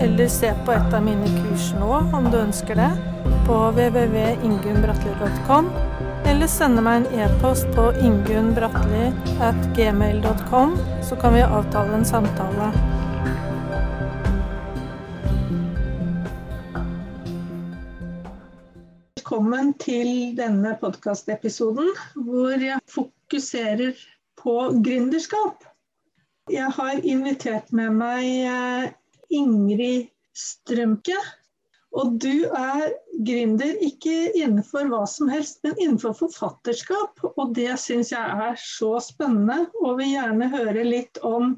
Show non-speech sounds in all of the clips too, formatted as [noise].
eller se på et av mine kurs nå om du ønsker det, på www.ingunnbratli.com, eller sende meg en e-post på ingunnbratli.gmail.com, så kan vi avtale en samtale. Velkommen til denne podkastepisoden hvor jeg fokuserer på gründerskap. Jeg har invitert med meg eh, Ingrid Strømke. Og du er gründer ikke innenfor hva som helst, men innenfor forfatterskap. Og det syns jeg er så spennende, og vil gjerne høre litt om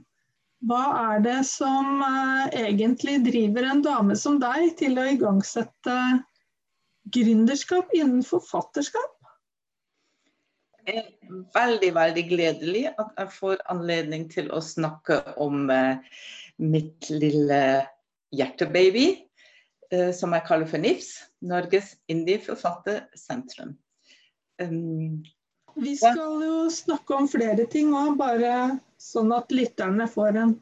hva er det som uh, egentlig driver en dame som deg til å igangsette gründerskap innen forfatterskap? Det er veldig, veldig gledelig at jeg får anledning til å snakke om uh, mitt lille hjertebaby, uh, som jeg kaller for NIFS, Norges indie-forfattersentrum. Um, Vi skal jo snakke om flere ting òg, bare sånn at lytterne får en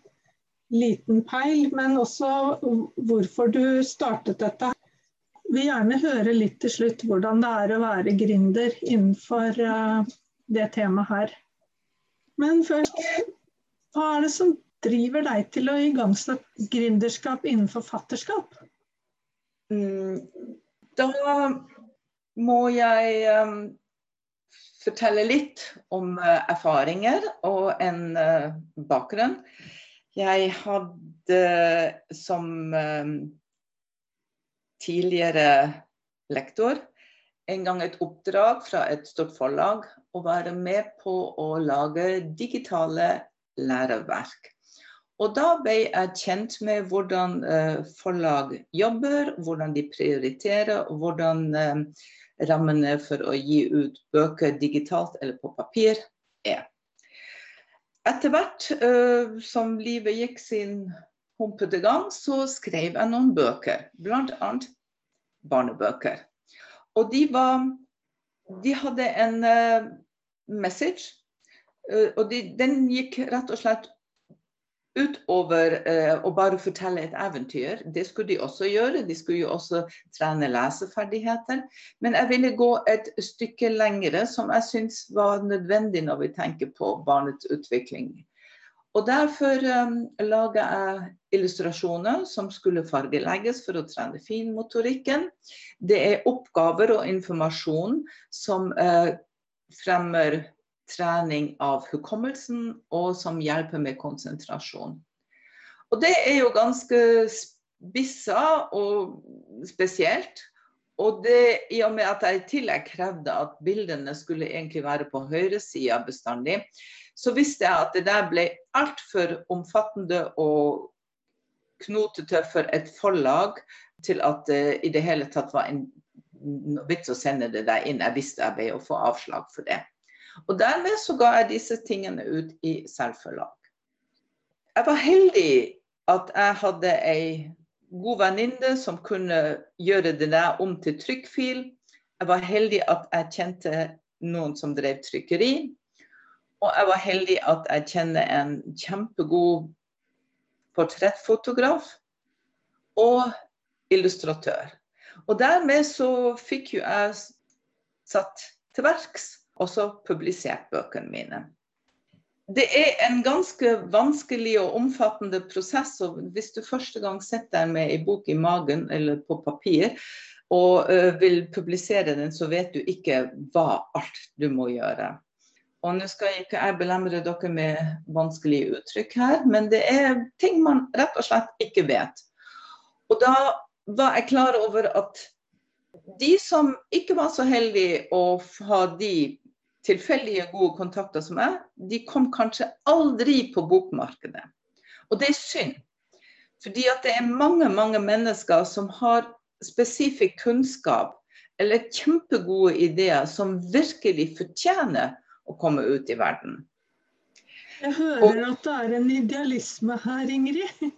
liten peil. Men også hvorfor du startet dette. Vi vil gjerne høre litt til slutt hvordan det er å være gründer innenfor uh, det temaet her. Men først, hva er det som driver deg til å igangsette gründerskap innen forfatterskap? Mm, da må jeg um, fortelle litt om uh, erfaringer og en uh, bakgrunn. Jeg hadde som um, tidligere lektor en gang et oppdrag fra et stort forlag å være med på å lage digitale læreverk. Og da ble jeg kjent med hvordan uh, forlag jobber, hvordan de prioriterer, og hvordan uh, rammene for å gi ut bøker digitalt eller på papir er. Etter hvert uh, som livet gikk sin humpete gang, så skrev jeg noen bøker, bl.a. barnebøker. Og de var De hadde en message, og de, den gikk rett og slett utover eh, å bare fortelle et eventyr. Det skulle de også gjøre. De skulle jo også trene leseferdigheter. Men jeg ville gå et stykke lengre, som jeg syns var nødvendig når vi tenker på barnets utvikling. Og Derfor um, laga jeg illustrasjoner som skulle fargelegges for å trene finmotorikken. Det er oppgaver og informasjon som uh, fremmer trening av hukommelsen, og som hjelper med konsentrasjon. Og Det er jo ganske spissa og spesielt. Og det, I og med at jeg i tillegg krevde at bildene skulle egentlig være på høyresida bestandig, så visste jeg at det der ble altfor omfattende og knotete for et forlag til at det i det hele tatt var en vits å sende det der inn. Jeg visste jeg ble å få avslag for det. Og dermed så ga jeg disse tingene ut i selvforlag. Jeg var heldig at jeg hadde ei god venninne som kunne gjøre det der om til trykkfil. Jeg var heldig at jeg kjente noen som drev trykkeri. Og jeg var heldig at jeg kjenner en kjempegod portrettfotograf og illustratør. Og dermed så fikk jo jeg satt til verks og så publisert bøkene mine. Det er en ganske vanskelig og omfattende prosess. og Hvis du første gang sitter med ei bok i magen eller på papir og vil publisere den, så vet du ikke hva alt du må gjøre. Og nå skal jeg ikke belemre dere med vanskelige uttrykk her, men det er ting man rett og slett ikke vet. Og da var jeg klar over at de som ikke var så heldige å ha de tilfeldige gode kontakter som meg, de kom kanskje aldri på bokmarkedet. Og det er synd. Fordi at det er mange, mange mennesker som har spesifikk kunnskap eller kjempegode ideer som virkelig fortjener å komme ut i verden. Jeg hører at det er en idealisme her, Ingrid.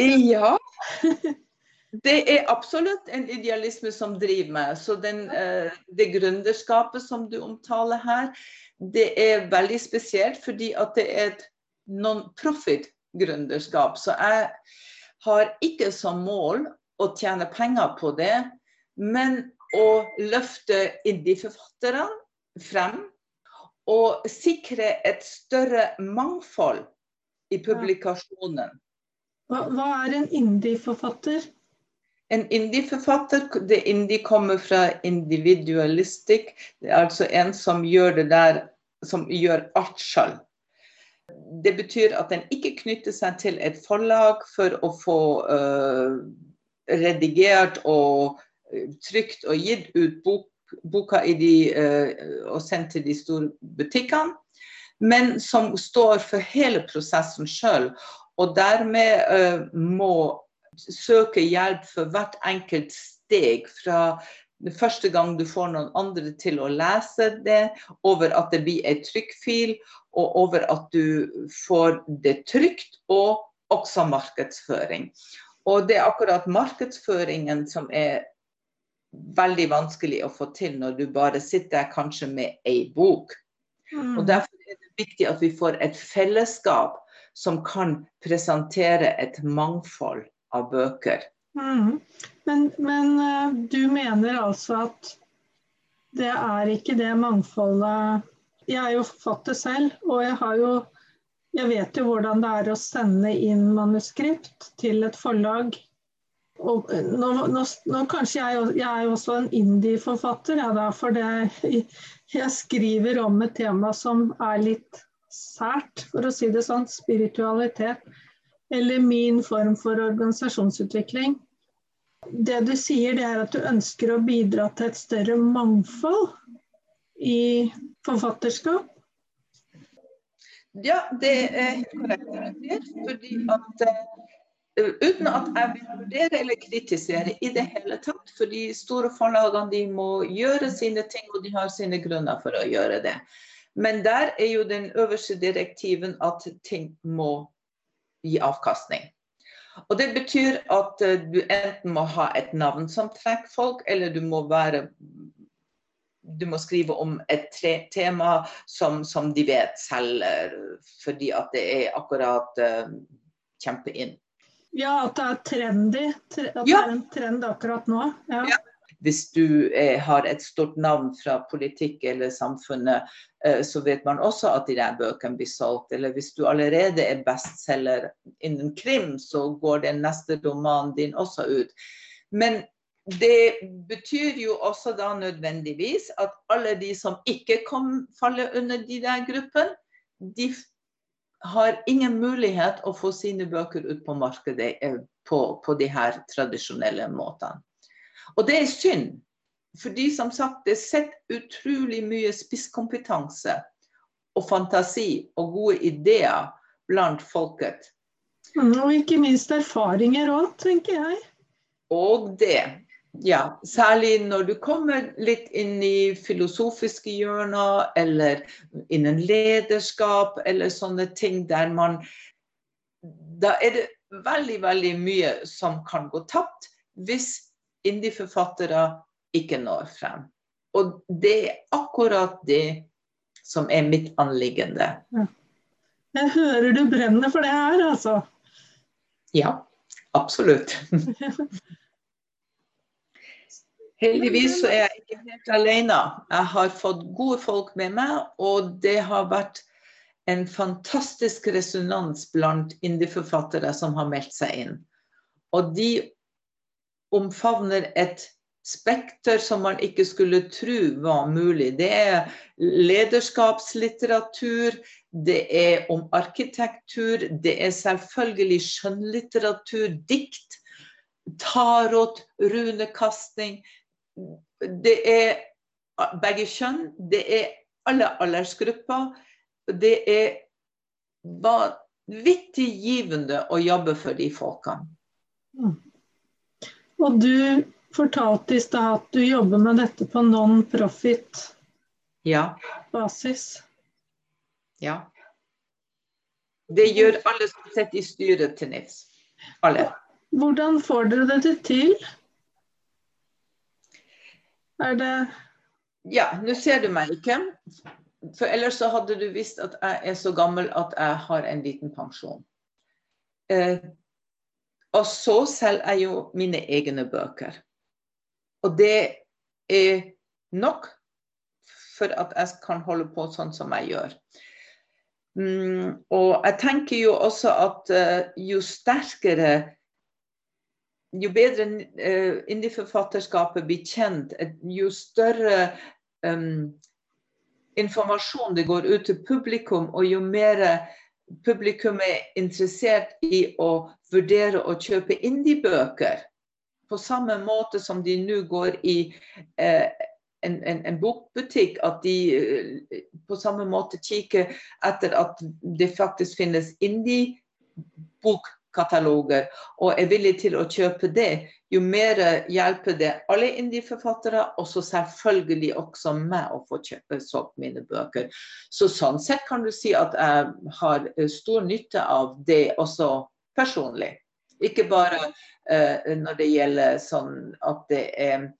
Ja. [laughs] Det er absolutt en idealisme som driver meg. Så den, eh, det gründerskapet som du omtaler her, det er veldig spesielt fordi at det er et non-profit-gründerskap. Så jeg har ikke som mål å tjene penger på det, men å løfte indie-forfatterne frem. Og sikre et større mangfold i publikasjonen. Hva, hva er en indie-forfatter? En indie-forfatter, det indie kommer fra individualistic. Det er altså en som gjør det der, som gjør alt sjøl. Det betyr at den ikke knytter seg til et forlag for å få uh, redigert og trykt og gitt ut bok, boka de, uh, og sendt til de store butikkene, men som står for hele prosessen sjøl og dermed uh, må søke hjelp for hvert enkelt steg. Fra første gang du får noen andre til å lese det, over at det blir ei trykkfil, og over at du får det trygt, og også markedsføring. Og det er akkurat markedsføringen som er veldig vanskelig å få til når du bare sitter kanskje med ei bok. Mm. Og Derfor er det viktig at vi får et fellesskap som kan presentere et mangfold av bøker. Mm. Men, men, eh, du mener altså at det er ikke det mangfoldet Jeg er jo forfatter selv, og jeg har jo jeg vet jo hvordan det er å sende inn manuskript til et forlag. Og nå, nå, nå kanskje jeg, jeg, er jo også en indie-forfatter, ja, for det, [laughs] jeg skriver om et tema som er litt sært, for å si det sånn, spiritualitet, eller min form for organisasjonsutvikling. Det du sier, det er at du ønsker å bidra til et større mangfold i forfatterskap? Ja, det er helt korrekt. Fordi at uh, uten at jeg vil vurdere eller kritisere i det hele tatt. For de store forlagene de må gjøre sine ting, og de har sine grunner for å gjøre det. Men der er jo den øverste direktiven at ting må gi avkastning. Og Det betyr at eh, du enten må ha et navn som trekker folk, eller du må være du må skrive om et tema som, som de vet selger, fordi at det er akkurat uh, kjempeinn. Ja, at det er trendy. At det er en trend akkurat nå. Ja. ja hvis du eh, har et stort navn fra politikk eller samfunnet, eh, så vet man også at de der bøkene blir solgt. Eller hvis du allerede er bestselger innen krim, så går den neste romanen din også ut. Men det betyr jo også da nødvendigvis at alle de som ikke kom, faller under de der gruppene, de har ingen mulighet å få sine bøker ut på markedet eh, på, på de her tradisjonelle måtene. Og det er synd. Fordi som sagt, det sitter utrolig mye spisskompetanse og fantasi og gode ideer blant folket. Og ikke minst erfaringer òg, tenker jeg. Og det. Ja, særlig når du kommer litt inn i filosofiske hjørner, eller innen lederskap, eller sånne ting der man Da er det veldig, veldig mye som kan gå tapt hvis indie-forfattere ikke når frem. Og det er akkurat det som er mitt anliggende. Jeg hører du brenner for det her, altså. Ja, absolutt. [laughs] Heldigvis så er jeg ikke helt alene. Jeg har fått gode folk med meg, og det har vært en fantastisk resonans blant indie-forfattere som har meldt seg inn. Og de omfavner et spekter som man ikke skulle tro var mulig. Det er lederskapslitteratur, det er om arkitektur, det er selvfølgelig skjønnlitteratur, dikt, tarot, runekasting. Det er begge kjønn, det er alle aldersgrupper. Det er vanvittig givende å jobbe for de folkene. Og du fortalte i stad at du jobber med dette på non-profit-basis. Ja. ja. Det gjør alle som sitter i styret til NIFS. Alle. Hvordan får dere det til? Er det Ja, nå ser du meg ikke. For ellers så hadde du visst at jeg er så gammel at jeg har en liten pensjon. Eh, og så selger jeg jo mine egne bøker. Og det er nok for at jeg kan holde på sånn som jeg gjør. Mm, og jeg tenker jo også at uh, jo sterkere Jo bedre uh, indieforfatterskapet blir kjent, jo større um, informasjon det går ut til publikum, og jo mer publikum er interessert i å vurdere å kjøpe indiebøker, på samme måte som de nå går i eh, en, en, en, bokbutikk, at de eh, på samme måte kikker etter at det faktisk finnes indie-bokkataloger, og er villig til å kjøpe det, jo mer hjelper det alle indie-forfattere, og så selvfølgelig også meg å få kjøpe solgt mine bøker. Så sånn sett kan du si at jeg har eh, stor nytte av det også personlig. Ikke bare uh, når det gjelder sånn at det er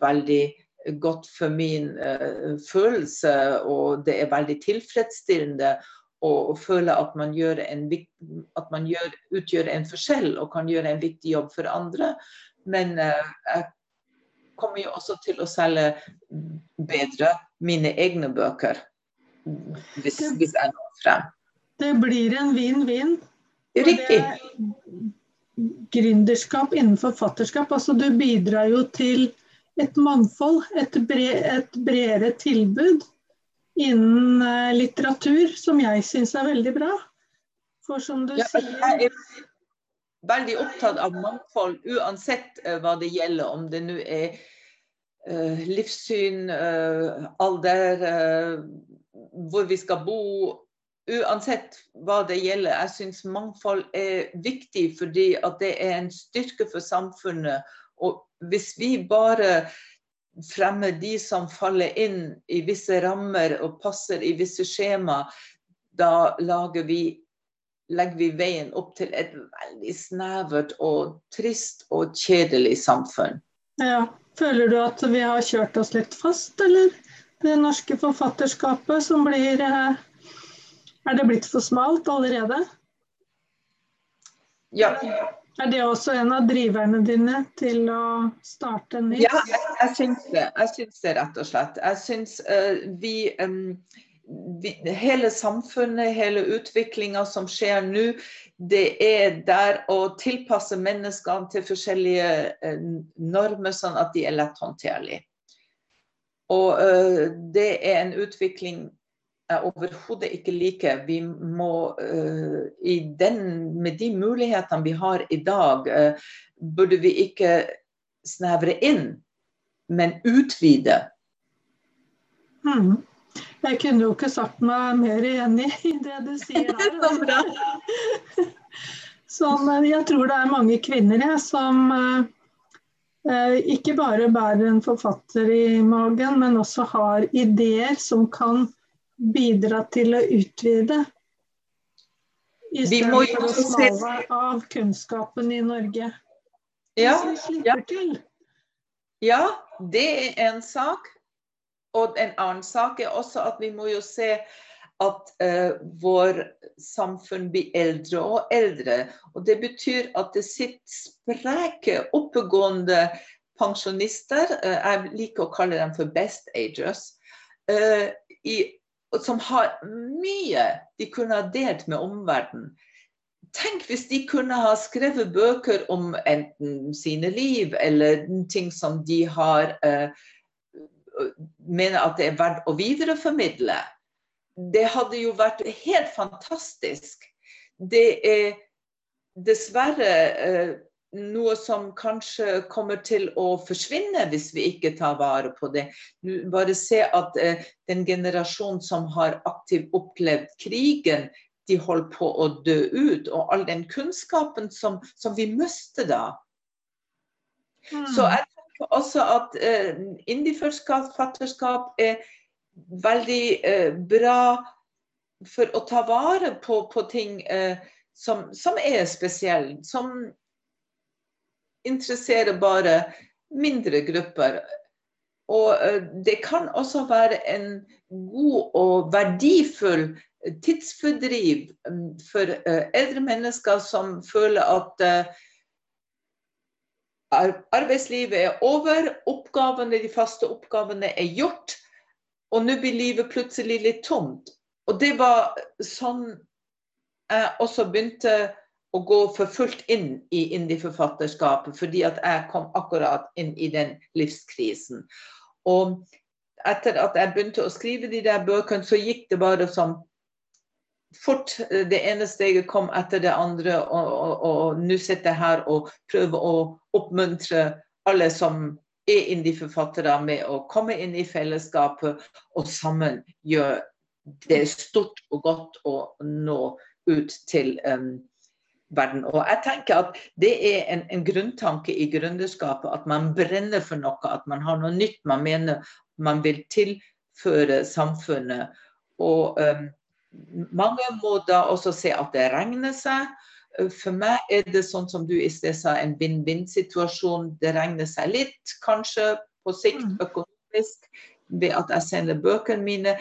veldig godt for min uh, følelse, og det er veldig tilfredsstillende å føle at man, en, at man gjør, utgjør en forskjell og kan gjøre en viktig jobb for andre. Men eh, jeg kommer jo også til å selge bedre mine egne bøker hvis, hvis jeg når frem. Det blir en vinn-vinn. Riktig. Gründerskap innenfor fatterskap. Altså, du bidrar jo til et mangfold, et, bre, et bredere tilbud innen uh, litteratur, som jeg syns er veldig bra. For som du ja, sier Jeg er veldig opptatt av mangfold uansett uh, hva det gjelder. Om det nå er uh, livssyn, alder, hvor vi skal bo. Uansett hva det gjelder. Jeg syns mangfold er viktig fordi at det er en styrke for samfunnet. Og hvis vi bare fremmer de som faller inn i visse rammer og passer i visse skjema, da vi, legger vi veien opp til et veldig snevert og trist og kjedelig samfunn. Ja. Føler du at vi har kjørt oss litt fast, eller? Det norske forfatterskapet som blir eh, Er det blitt for smalt allerede? Ja. Er det også en av driverne dine til å starte nytt? Ja, jeg, jeg syns det. Jeg syns det, rett og slett. Jeg syns uh, vi, um, vi, Hele samfunnet, hele utviklinga som skjer nå, det er der å tilpasse menneskene til forskjellige uh, normer, sånn at de er lett håndterlige. Og uh, det er en utvikling jeg overhodet ikke liker. Vi må uh, den, Med de mulighetene vi har i dag, uh, burde vi ikke snevre inn, men utvide. Mm. Jeg kunne jo ikke sagt meg mer enig i det du sier der. [laughs] [laughs] Sånn, jeg tror det er mange kvinner jeg, som eh, ikke bare bærer en forfatter i magen, men også har ideer som kan bidra til å utvide. I stedet å smale av kunnskapen i Norge. Ja, ja. ja, det er en sak. Og en annen sak er også at vi må jo se at uh, vår samfunn blir eldre og eldre. Og det betyr at det sitter spreke, oppegående pensjonister, uh, jeg liker å kalle dem for best agers, uh, i som har mye de kunne ha delt med omverdenen. Tenk hvis de kunne ha skrevet bøker om enten sine liv eller ting som de har eh, mener at det er verdt å videreformidle. Det hadde jo vært helt fantastisk. Det er dessverre uh, noe som kanskje kommer til å forsvinne hvis vi ikke tar vare på det. Bare se at eh, den generasjonen som har aktivt opplevd krigen, de holder på å dø ut. Og all den kunnskapen som, som vi mister da. Mm. Så jeg tenker også at uh, indieforfatterskap er veldig uh, bra for å ta vare på, på ting uh, som, som, er spesielle. Som interesserer bare mindre grupper. Og det kan også være en god og verdifull tidsfordriv mm, for eldre mennesker som føler at arbeidslivet er over, oppgavene, de faste oppgavene er gjort, og nå blir livet plutselig litt tomt. Og det var sånn jeg også begynte å gå for fullt inn i indie-forfatterskapet, fordi at jeg kom akkurat inn i den livskrisen. Og etter at jeg begynte å skrive de der bøkene, så gikk det bare sånn fort eh, det ene steget kom etter det andre, og, og, og nå sitter jeg her og prøver å oppmuntre alle som er indie-forfattere med å komme inn i fellesskapet og sammen gjøre det stort og godt å nå ut til um, verden. Og jeg tenker at Det er en, en grunntanke i gründerskapet at man brenner for noe, at man har noe nytt man mener man vil tilføre samfunnet. Og um, mange må da også se at det regner seg. For meg er det sånn som du i sted sa, en vinn-vinn-situasjon. Det regner seg litt, kanskje på sikt mm. økonomisk ved at jeg sender bøkene mine,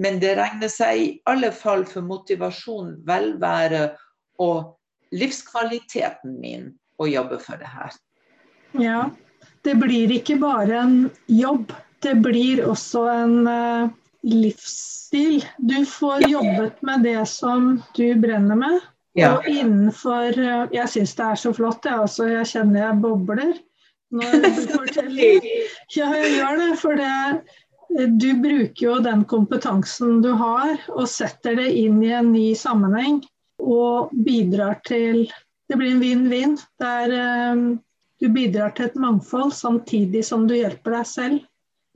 men det regner seg i alle fall for motivasjon, velvære og livskvaliteten min å jobbe for det her. Ja, det blir ikke bare en jobb, det blir også en uh livsstil. Du får jobbet med det som du brenner med. Ja. Og innenfor Jeg syns det er så flott, jeg. Altså, jeg kjenner jeg bobler når du [laughs] forteller. Ja, jeg gjør det. For det, du bruker jo den kompetansen du har, og setter det inn i en ny sammenheng. Og bidrar til Det blir en vinn-vinn. Der um, du bidrar til et mangfold samtidig som du hjelper deg selv.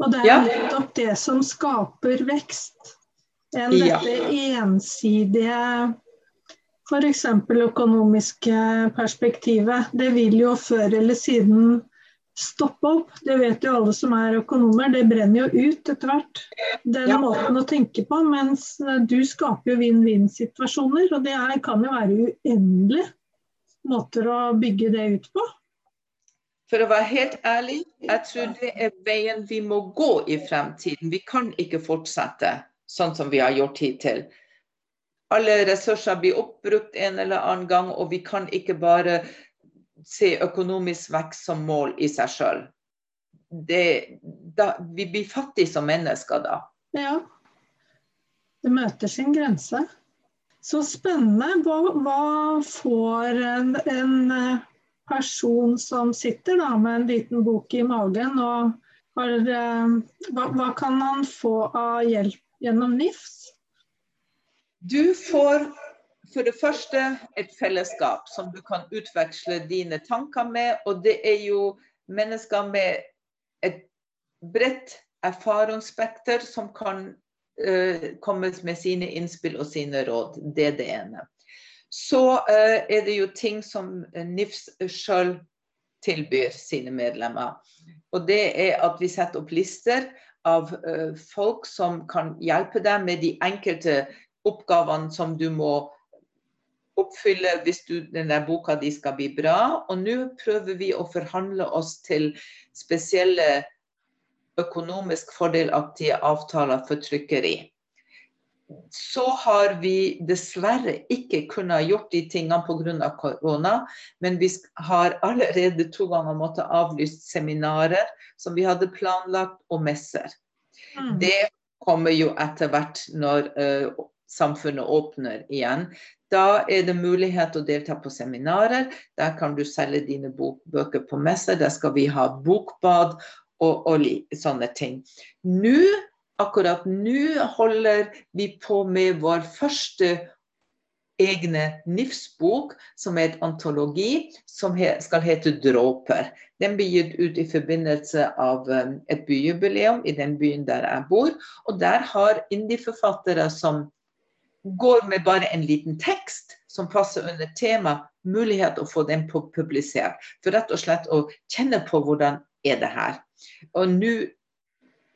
Og det er nettopp det som skaper vekst. Enn dette ensidige f.eks. økonomiske perspektivet. Det vil jo før eller siden stoppe opp. Det vet jo alle som er økonomer. Det brenner jo ut etter hvert. Den ja. måten å tenke på. Mens du skaper jo vinn-vinn-situasjoner. Og det er, kan jo være uendelige måter å bygge det ut på. For å være helt ærlig, jeg tror det er veien vi må gå i fremtiden. Vi kan ikke fortsette sånn som vi har gjort hittil. Alle ressurser blir oppbrukt en eller annen gang, og vi kan ikke bare se økonomisk vekst som mål i seg sjøl. Vi blir fattige som mennesker da. Ja. Det møter sin grense. Så spennende. Hva, hva får en, en person som sitter da, med en liten bok i magen, og har, eh, hva, hva, kan han få av hjelp gjennom NIFS? Du får for det første et fellesskap som du kan utveksle dine tanker med. Og det er jo mennesker med et bredt erfaringsspekter som kan uh, komme med sine innspill og sine råd. Det er det ene så uh, er det jo ting som NIFS sjøl tilbyr sine medlemmer. Og det er at vi setter opp lister av uh, folk som kan hjelpe deg med de enkelte oppgavene som du må oppfylle hvis du, denne boka di skal bli bra. Og nå prøver vi å forhandle oss til spesielle økonomisk fordelaktige avtaler for trykkeri så har vi dessverre ikke kunnet gjort de tingene pga. korona. Men vi har allerede to ganger måttet avlyst seminarer som vi hadde planlagt, og messer. Mm. Det kommer jo etter hvert når uh, samfunnet åpner igjen. Da er det mulighet å delta på seminarer. Der kan du selge dine bøker på messer. Der skal vi ha bokbad og, og sånne ting. Nå akkurat nå holder vi på med vår første egne NIFS-bok, som er et antologi som skal hete 'Dråper'. Den blir gitt ut i forbindelse av um, et byjubileum i den byen der jeg bor. Og der har indie-forfattere som går med bare en liten tekst, som passer under tema, mulighet å få den publisert. For rett og slett å kjenne på hvordan er det her. Og nå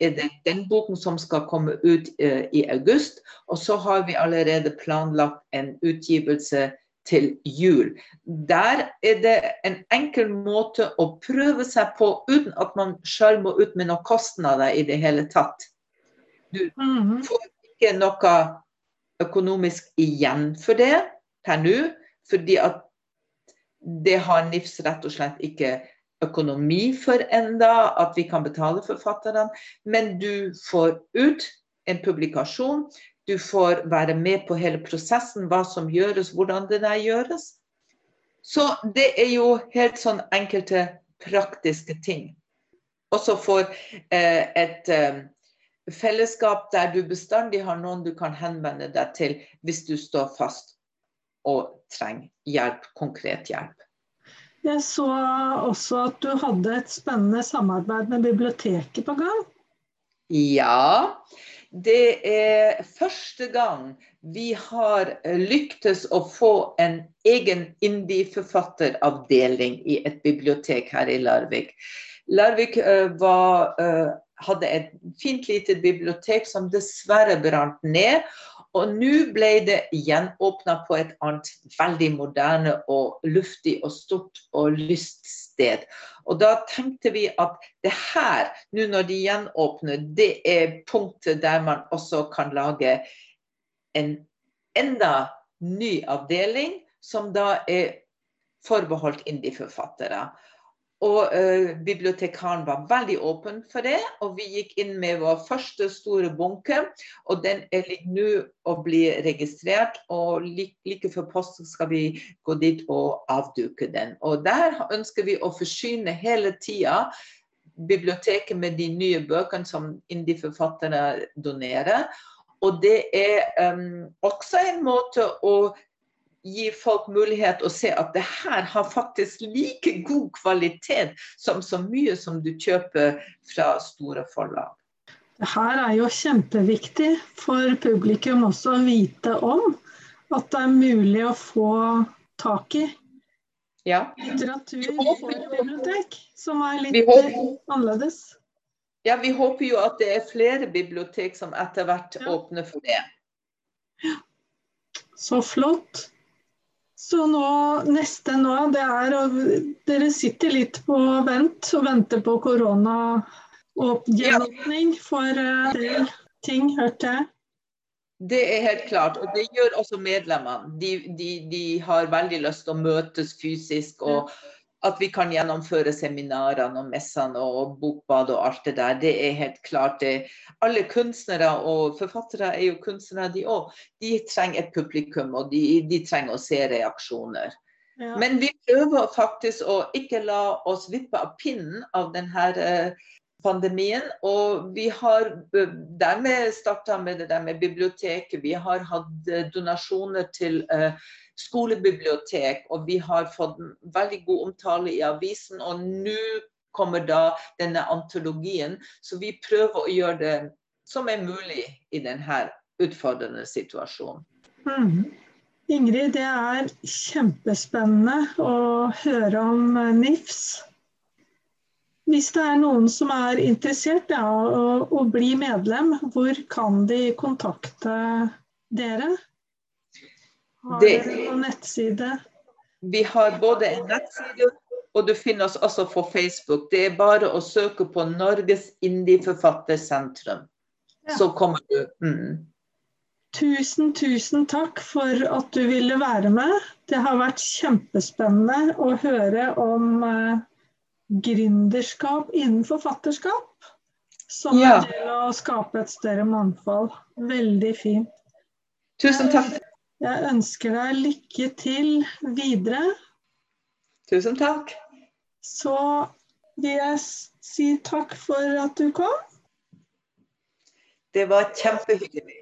er det den boken som skal komme ut uh, i august. Og så har vi allerede planlagt en utgivelse til jul. Der er det en enkel måte å prøve seg på uten at man sjøl må ut med noen kostnader i det hele tatt. Du mhm. får ikke noe økonomisk igjen for det per nå, fordi at det har NIFS rett og slett ikke økonomi for enda, at vi kan betale forfatterne. Men du får ut en publikasjon du får være med på hele prosessen, hva som gjøres, hvordan det der gjøres. Så det er jo helt sånn enkelte praktiske ting. Også for eh, et eh, fellesskap der du bestandig har noen du kan henvende deg til hvis du står fast og trenger hjelp, konkret hjelp. Jeg så også at du hadde et spennende samarbeid med biblioteket på gang. Ja, det er første gang vi har lyktes å få en egen indie-forfatteravdeling i et bibliotek her i Larvik. Larvik uh, var, uh, hadde et fint lite bibliotek som dessverre brant ned. Og nå ble det gjenåpna på et annet veldig moderne og luftig og stort og lyst sted. Og da tenkte vi at det her, nå når de gjenåpner, det er punktet der man også kan lage en enda ny avdeling, som da er forbeholdt indie-forfattere. Og uh, bibliotekaren var veldig åpen for det, og vi gikk inn med vår første store bunke. Og den er nå å bli registrert, og like, like før post skal vi gå dit og avduke den. Og der ønsker vi å forsyne hele tida biblioteket med de nye bøkene som indie-forfatterne donerer. Og det er um, også en måte å gi folk mulighet å se at det her har faktisk like god kvalitet som så mye som du kjøper fra store forlag. Det her er jo kjempeviktig for publikum også å vite om at det er mulig å få tak i ja. litteratur for bibliotek, som er litt annerledes. Ja, vi håper jo at det er flere bibliotek som etter hvert ja. åpner for det. Ja. Så flott. Så nå, neste nå, det er å Dere sitter litt på vent og venter på korona og gjenåpning for en del ting, hørte jeg. Det er helt klart, og det gjør også medlemmene. De, de, de har veldig lyst til å møtes fysisk. og at vi kan gjennomføre seminarene og messene og bokbad og alt det der. Det er helt klart det. Alle kunstnere og forfattere er jo kunstnere, de òg. De trenger et publikum, og de, de trenger å se reaksjoner. Ja. Men vi prøver faktisk å ikke la oss vippe av pinnen av denne pandemien. Og vi har eh, dermed starta med det der med biblioteket. Vi har hatt eh, donasjoner til skolebibliotek, og vi har fått veldig god omtale i avisen. Og nå kommer da denne antologien. Så vi prøver å gjøre det som er mulig i denne utfordrende situasjonen. Mm. Ingrid, det er kjempespennende å høre om NIFS. Hvis det er noen som er interessert i ja, å, å bli medlem, hvor kan de kontakte dere? Har dere noen nettside? Vi har både en nettside og du finner oss også på Facebook. Det er bare å søke på Norges indieforfattersentrum. Ja. Så kommer du. Mm. Tusen, tusen takk for at du ville være med. Det har vært kjempespennende å høre om uh, gründerskap innen forfatterskap. Som ja. er del av å skape et større mangfold. Veldig fint. Tusen takk. Jeg ønsker deg lykke til videre. Tusen takk. Så vil jeg si takk for at du kom. Det var kjempehyggelig.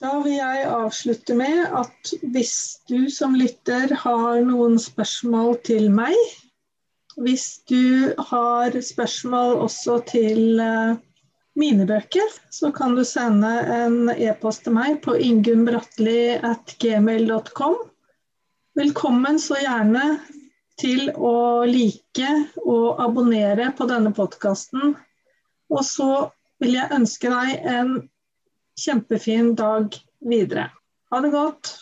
Da vil jeg avslutte med at hvis du som lytter har noen spørsmål til meg, hvis du har spørsmål også til uh, mine bøker, så kan du sende en e-post til meg på ingunnbratli.gmail.com. Velkommen så gjerne til å like og abonnere på denne podkasten. Og så vil jeg ønske deg en kjempefin dag videre. Ha det godt.